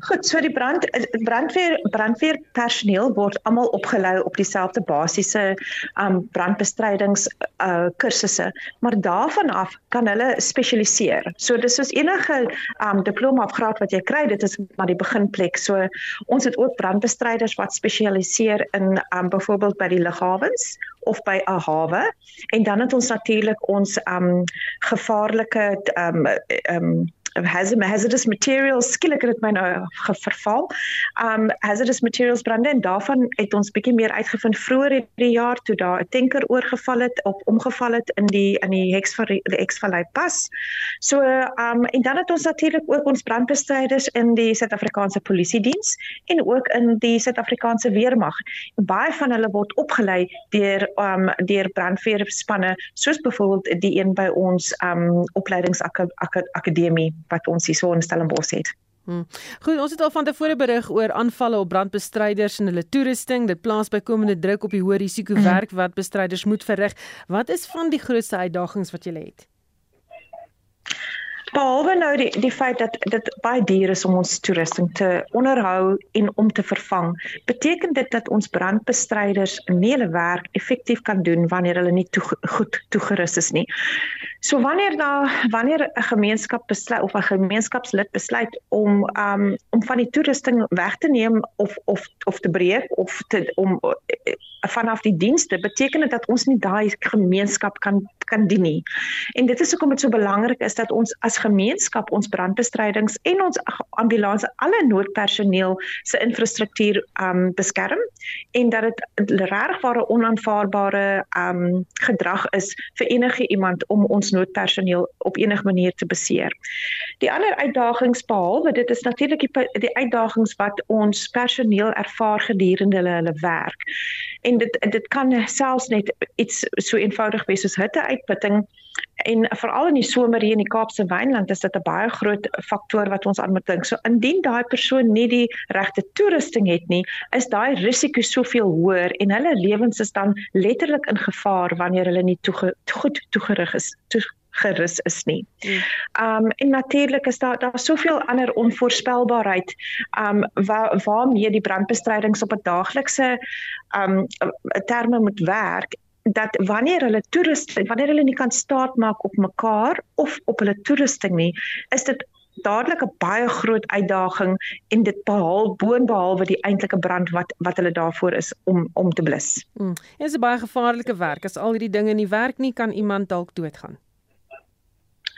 Goed, so die brand brandweer brandweer personeel word almal opgelei op dieselfde basiese um brandbestrydings uh kursusse, maar daarvan af kan hulle spesialiseer. So dis soos enige um diploma of graad wat jy kry, dit is maar die beginplek. So ons het ook brandbestryders wat spesialiseer in um byvoorbeeld by die lughawens of by 'n hawe en dan het ons natuurlik ons um gevaarlike um um hazardous materials skielik het my nou geverval. Um hazardous materials brande en daarvan het ons bietjie meer uitgevind vroeër hierdie jaar toe daar 'n tanker oorgeval het of omgeval het in die in die Hexvallei die Hexvallei pas. So um en dan het ons natuurlik ook ons brandbestryders in die Suid-Afrikaanse Polisie Diens en ook in die Suid-Afrikaanse Weermag. Baie van hulle word opgelei deur um deur brandweerspanne soos byvoorbeeld die een by ons um opleidingsakademie wat ons hier so in Stellenbosch het. Hmm. Goed, ons het al van tevore berig oor aanvalle op brandbestryders en hulle toerusting. Dit plaas bykomende druk op die hoë risiko mhm. werk wat bestryders moet verrig. Wat is van die grootste uitdagings wat julle het? Behalwe nou die die feit dat dit baie duur is om ons toerusting te onderhou en om te vervang, beteken dit dat ons brandbestryders nie hulle werk effektief kan doen wanneer hulle nie toe, goed toegerus is nie. So wanneer daar wanneer 'n gemeenskap besluit of 'n gemeenskapslid besluit om um om van die toerusting weg te neem of of of te breek of te om uh, vanaf die dienste beteken dit dat ons nie daai gemeenskap kan kan dien nie. En dit is hoekom dit so belangrik is dat ons as gemeenskap ons brandbestrydings en ons ambulanse alle noodpersoneel se infrastruktuur um beskerm en dat dit regtig ware onaanvaarbare um gedrag is vir enige iemand om ons noodpersoneel op enige manier te beseer. Die ander uitdagings behalwe dit is natuurlik die, die uitdagings wat ons personeel ervaar gedurende hulle hulle werk. En dit dit kan selfs net iets so eenvoudig wees soos hitteuitputting en veral in die somer hier in die Kaapse Wynland is dit 'n baie groot faktor wat ons aan moet dink. So indien daai persoon nie die regte toerusting het nie, is daai risiko soveel hoër en hulle lewens is dan letterlik in gevaar wanneer hulle nie toege, goed toegerig is toe gerus is nie. Hmm. Um en natuurlik is daar daar soveel ander onvoorspelbaarheid um waar waarmee die brandbestrydings op 'n daaglikse um terme moet werk dat wanneer hulle toerusting wanneer hulle nie kan staat maak op mekaar of op hulle toerusting nie is dit dadelik 'n baie groot uitdaging en dit behaal boonbehalwe die eintlike brand wat wat hulle daarvoor is om om te blus. Mm. Dit is 'n baie gevaarlike werk as al hierdie dinge nie werk nie kan iemand dalk doodgaan.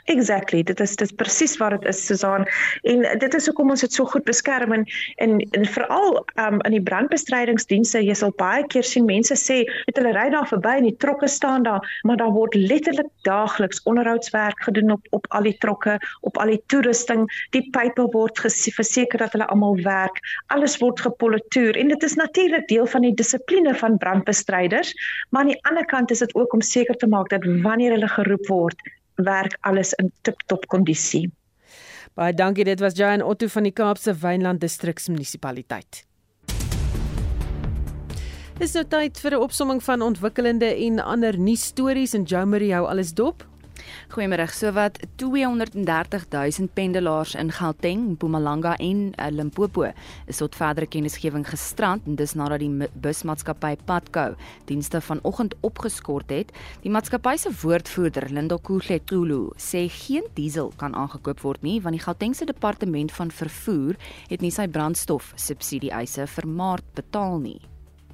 Exactly, dit is dit presies wat dit is Susan en dit is hoekom ons dit so goed beskerm en en, en veral um, in die brandbestrydingsdienste jy sal baie keer sien mense sê het hulle ry daar verby en die trokke staan daar maar daar word letterlik daagliks onderhoudswerk gedoen op op al die trokke op al die toerusting. Die pype word verseker dat hulle almal werk. Alles word gepolitoer en dit is natuurlik deel van die dissipline van brandbestryders maar aan die ander kant is dit ook om seker te maak dat wanneer hulle geroep word werk alles in tip-top kondisie. Baie dankie, dit was Jan Otto van die Kaapse Wynland Distriksmunisipaliteit. Dis nou tyd vir 'n opsomming van ontwikkelende en ander nuusstories en Jo Marie hou alles dop. Goeiemôre. Sowat 230 000 pendelaars in Gauteng, Mpumalanga en uh, Limpopo is tot verdere kennisgewing gestrand en dis nadat die busmaatskappy Patco dienste vanoggend opgeskort het. Die maatskappy se woordvoerder, Linda Kuhletulu, sê geen diesel kan aangekoop word nie want die Gautengse departement van vervoer het nie sy brandstof subsidie eise vir Maart betaal nie.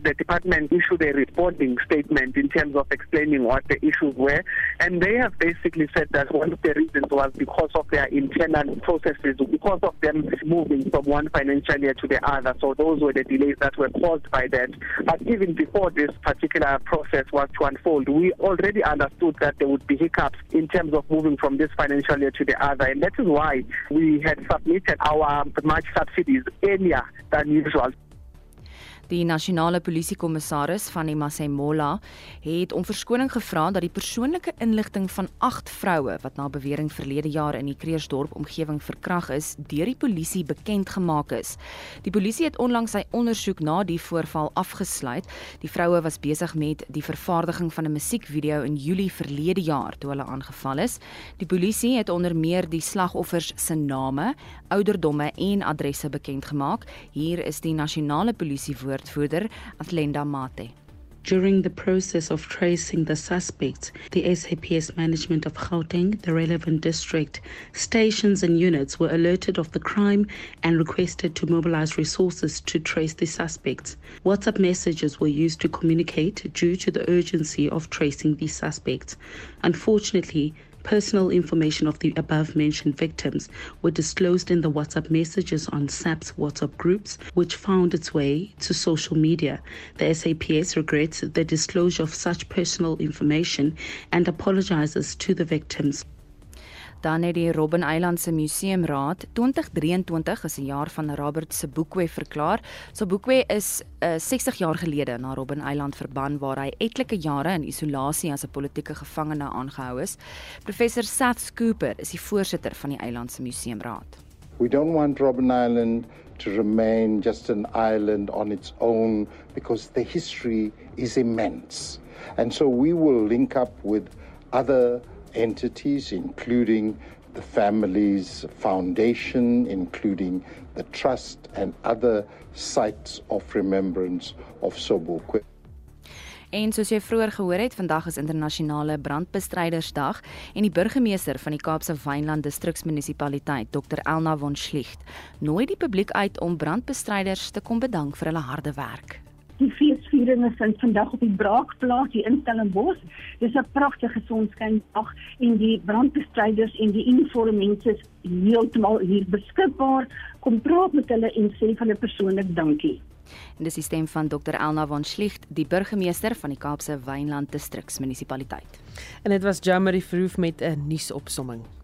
The department issued a responding statement in terms of explaining what the issues were. And they have basically said that one of the reasons was because of their internal processes, because of them moving from one financial year to the other. So those were the delays that were caused by that. But even before this particular process was to unfold, we already understood that there would be hiccups in terms of moving from this financial year to the other. And that is why we had submitted our March subsidies earlier than usual. Die nasionale polisiekommissaris van die Masemola het om verskoning gevra dat die persoonlike inligting van 8 vroue wat na bewering verlede jaar in die Kreersdorp omgewing verkrag is, deur die polisie bekend gemaak is. Die polisie het onlangs sy ondersoek na die voorval afgesluit. Die vroue was besig met die vervaardiging van 'n musiekvideo in Julie verlede jaar toe hulle aangeval is. Die polisie het onder meer die slagoffers se name, ouderdomme en adresse bekend gemaak. Hier is die nasionale polisie woordvoerder Mate. During the process of tracing the suspects, the SAPS management of Gauteng, the relevant district, stations and units were alerted of the crime and requested to mobilize resources to trace the suspects. WhatsApp messages were used to communicate due to the urgency of tracing the suspects. Unfortunately, Personal information of the above mentioned victims were disclosed in the WhatsApp messages on SAP's WhatsApp groups, which found its way to social media. The SAPS regrets the disclosure of such personal information and apologizes to the victims. Dan het die Robben Eiland se Museumraad 2023 as 'n jaar van Robert se Boekwe verklaar. So Boekwe is uh, eh, 60 jaar gelede na Robben Eiland verban waar hy etlike jare in isolasie as 'n politieke gevangene aangehou is. Professor Seth Cooper is die voorsitter van die Eiland se Museumraad. We don't want Robben Island to remain just an island on its own because the history is immense. And so we will link up with other entities, including the family's foundation, including the trust and other sites of remembrance of Sobukwe. En soos jy vroeër gehoor het, vandag is internasionale brandbestrydersdag en die burgemeester van die Kaapse Wynland Distriksmunisipaliteit, Dr Elna von Schlicht, nooi die publiek uit om brandbestryders te kom bedank vir hulle harde werk. Die fees vieringe vind vandag op die Braakplaas hier in Stellenbosch. Dis 'n pragtige sonskyndag en die brandbestryders en die informantes heeltemal hier beskikbaar. Kom praat met hulle en sê vir hulle persoonlik dankie. En dis die stem van Dr Elna van Schlicht, die burgemeester van die Kaapse Wynland Distriksmunisipaliteit. En dit was Jamie Verhoef met 'n nuusopsomming.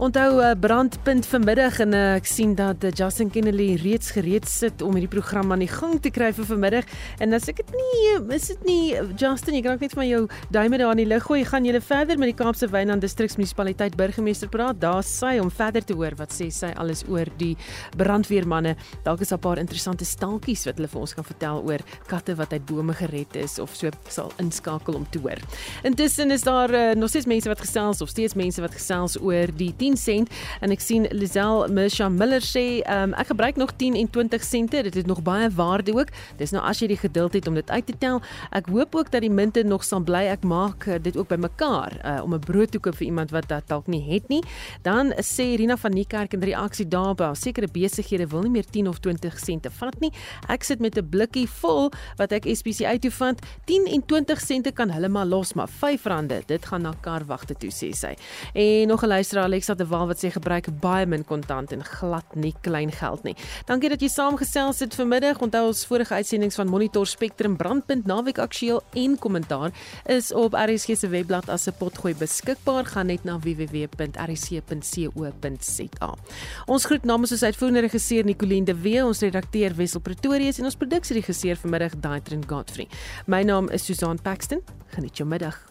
Onthou uh, brandpunt vanmiddag en uh, ek sien dat uh, Justin Kennedy reeds gereed sit om hierdie program aan die gang te kry vir vanmiddag. En as ek dit nie is dit nie Justin, jy kan ook net van jou duime daar in die lug gooi. Gaan julle verder met die Kaapse Wynland Distriksmunisipaliteit burgemeester praat? Daar sy om verder te hoor wat sê sy alles oor die brandweermanne. Dalk is daar 'n paar interessante staaltjies wat hulle vir ons kan vertel oor katte wat uit bome gered is of so sal inskakel om te hoor. Intussen is daar uh, nog steeds mense wat gesels of steeds mense wat gesels oor die 10 sent. En ek sien Lizel Misha Miller sê um, ek gebruik nog 10 en 20 sente. Dit het nog baie waarde ook. Dis nou as jy die geduld het om dit uit te tel. Ek hoop ook dat die munte nog sal bly. Ek maak uh, dit ook bymekaar uh, om 'n brood te koop vir iemand wat dit dalk nie het nie. Dan sê Rina van Niekerk in reaksie daarop sekere besighede wil nie meer 10 of 20 sente vat nie. Ek sit met 'n blikkie vol wat ek SPCA toe vind 10 en 20 sente kan hulle maar los maar R5 dit gaan na kar wagte toe sê sy. En nog 'n luisteraar Alexa de Waal wat sê gebruik baie min kontant en glad nie klein geld nie. Dankie dat jy saamgesels het vanmiddag. Onthou ons vorige uitsendings van Monitor Spectrum Brandpunt Naweek Aktueel en Kommentaar is op RSG se webblad as 'n potgooi beskikbaar. Gaan net na www.rsc.co.za. Ons groet namens ons uitvoerende regisseur Nicoline de Wee, ons redakteur Wessel Pretorius en ons produksieregisseur vanmiddag Daitrin Godfrey. My naam is Susan Paxton. Geniet jou middag.